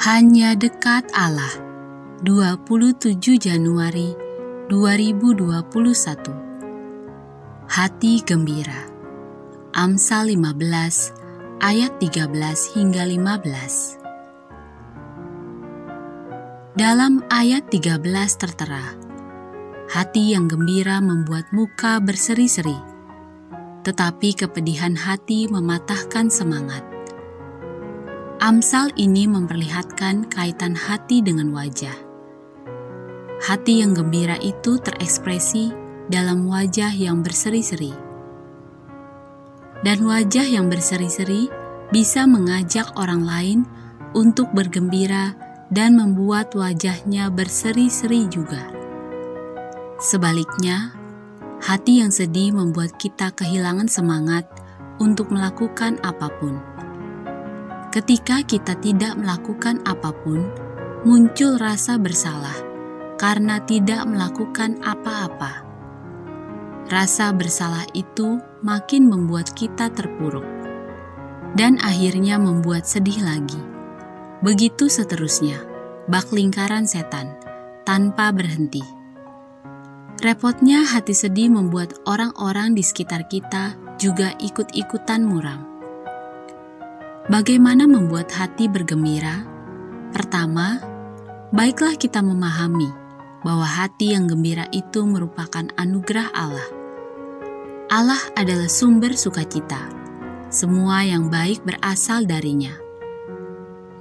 Hanya dekat Allah. 27 Januari 2021 Hati gembira. Amsal 15 ayat 13 hingga 15 Dalam ayat 13 tertera Hati yang gembira membuat muka berseri-seri tetapi kepedihan hati mematahkan semangat. Amsal ini memperlihatkan kaitan hati dengan wajah. Hati yang gembira itu terekspresi dalam wajah yang berseri-seri. Dan wajah yang berseri-seri bisa mengajak orang lain untuk bergembira dan membuat wajahnya berseri-seri juga. Sebaliknya, hati yang sedih membuat kita kehilangan semangat untuk melakukan apa pun Ketika kita tidak melakukan apa pun, muncul rasa bersalah karena tidak melakukan apa-apa. Rasa bersalah itu makin membuat kita terpuruk dan akhirnya membuat sedih lagi. Begitu seterusnya, bak lingkaran setan tanpa berhenti. Repotnya hati sedih membuat orang-orang di sekitar kita juga ikut-ikutan muram. Bagaimana membuat hati bergembira? Pertama, baiklah kita memahami bahwa hati yang gembira itu merupakan anugerah Allah. Allah adalah sumber sukacita. Semua yang baik berasal darinya.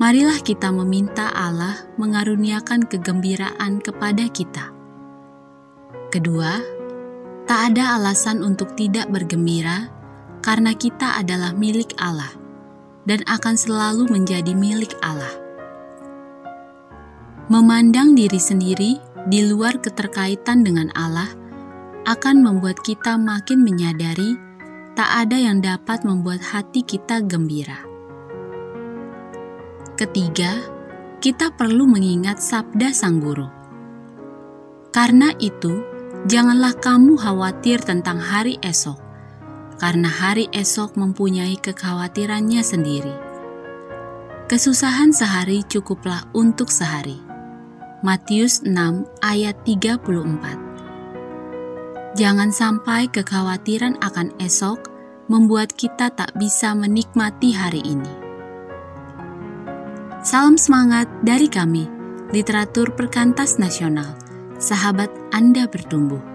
Marilah kita meminta Allah mengaruniakan kegembiraan kepada kita. Kedua, tak ada alasan untuk tidak bergembira karena kita adalah milik Allah dan akan selalu menjadi milik Allah. Memandang diri sendiri di luar keterkaitan dengan Allah akan membuat kita makin menyadari tak ada yang dapat membuat hati kita gembira. Ketiga, kita perlu mengingat sabda Sang Guru. Karena itu, janganlah kamu khawatir tentang hari esok, karena hari esok mempunyai kekhawatirannya sendiri. Kesusahan sehari cukuplah untuk sehari. Matius 6 ayat 34 Jangan sampai kekhawatiran akan esok membuat kita tak bisa menikmati hari ini. Salam semangat dari kami, Literatur Perkantas Nasional. Sahabat Anda bertumbuh.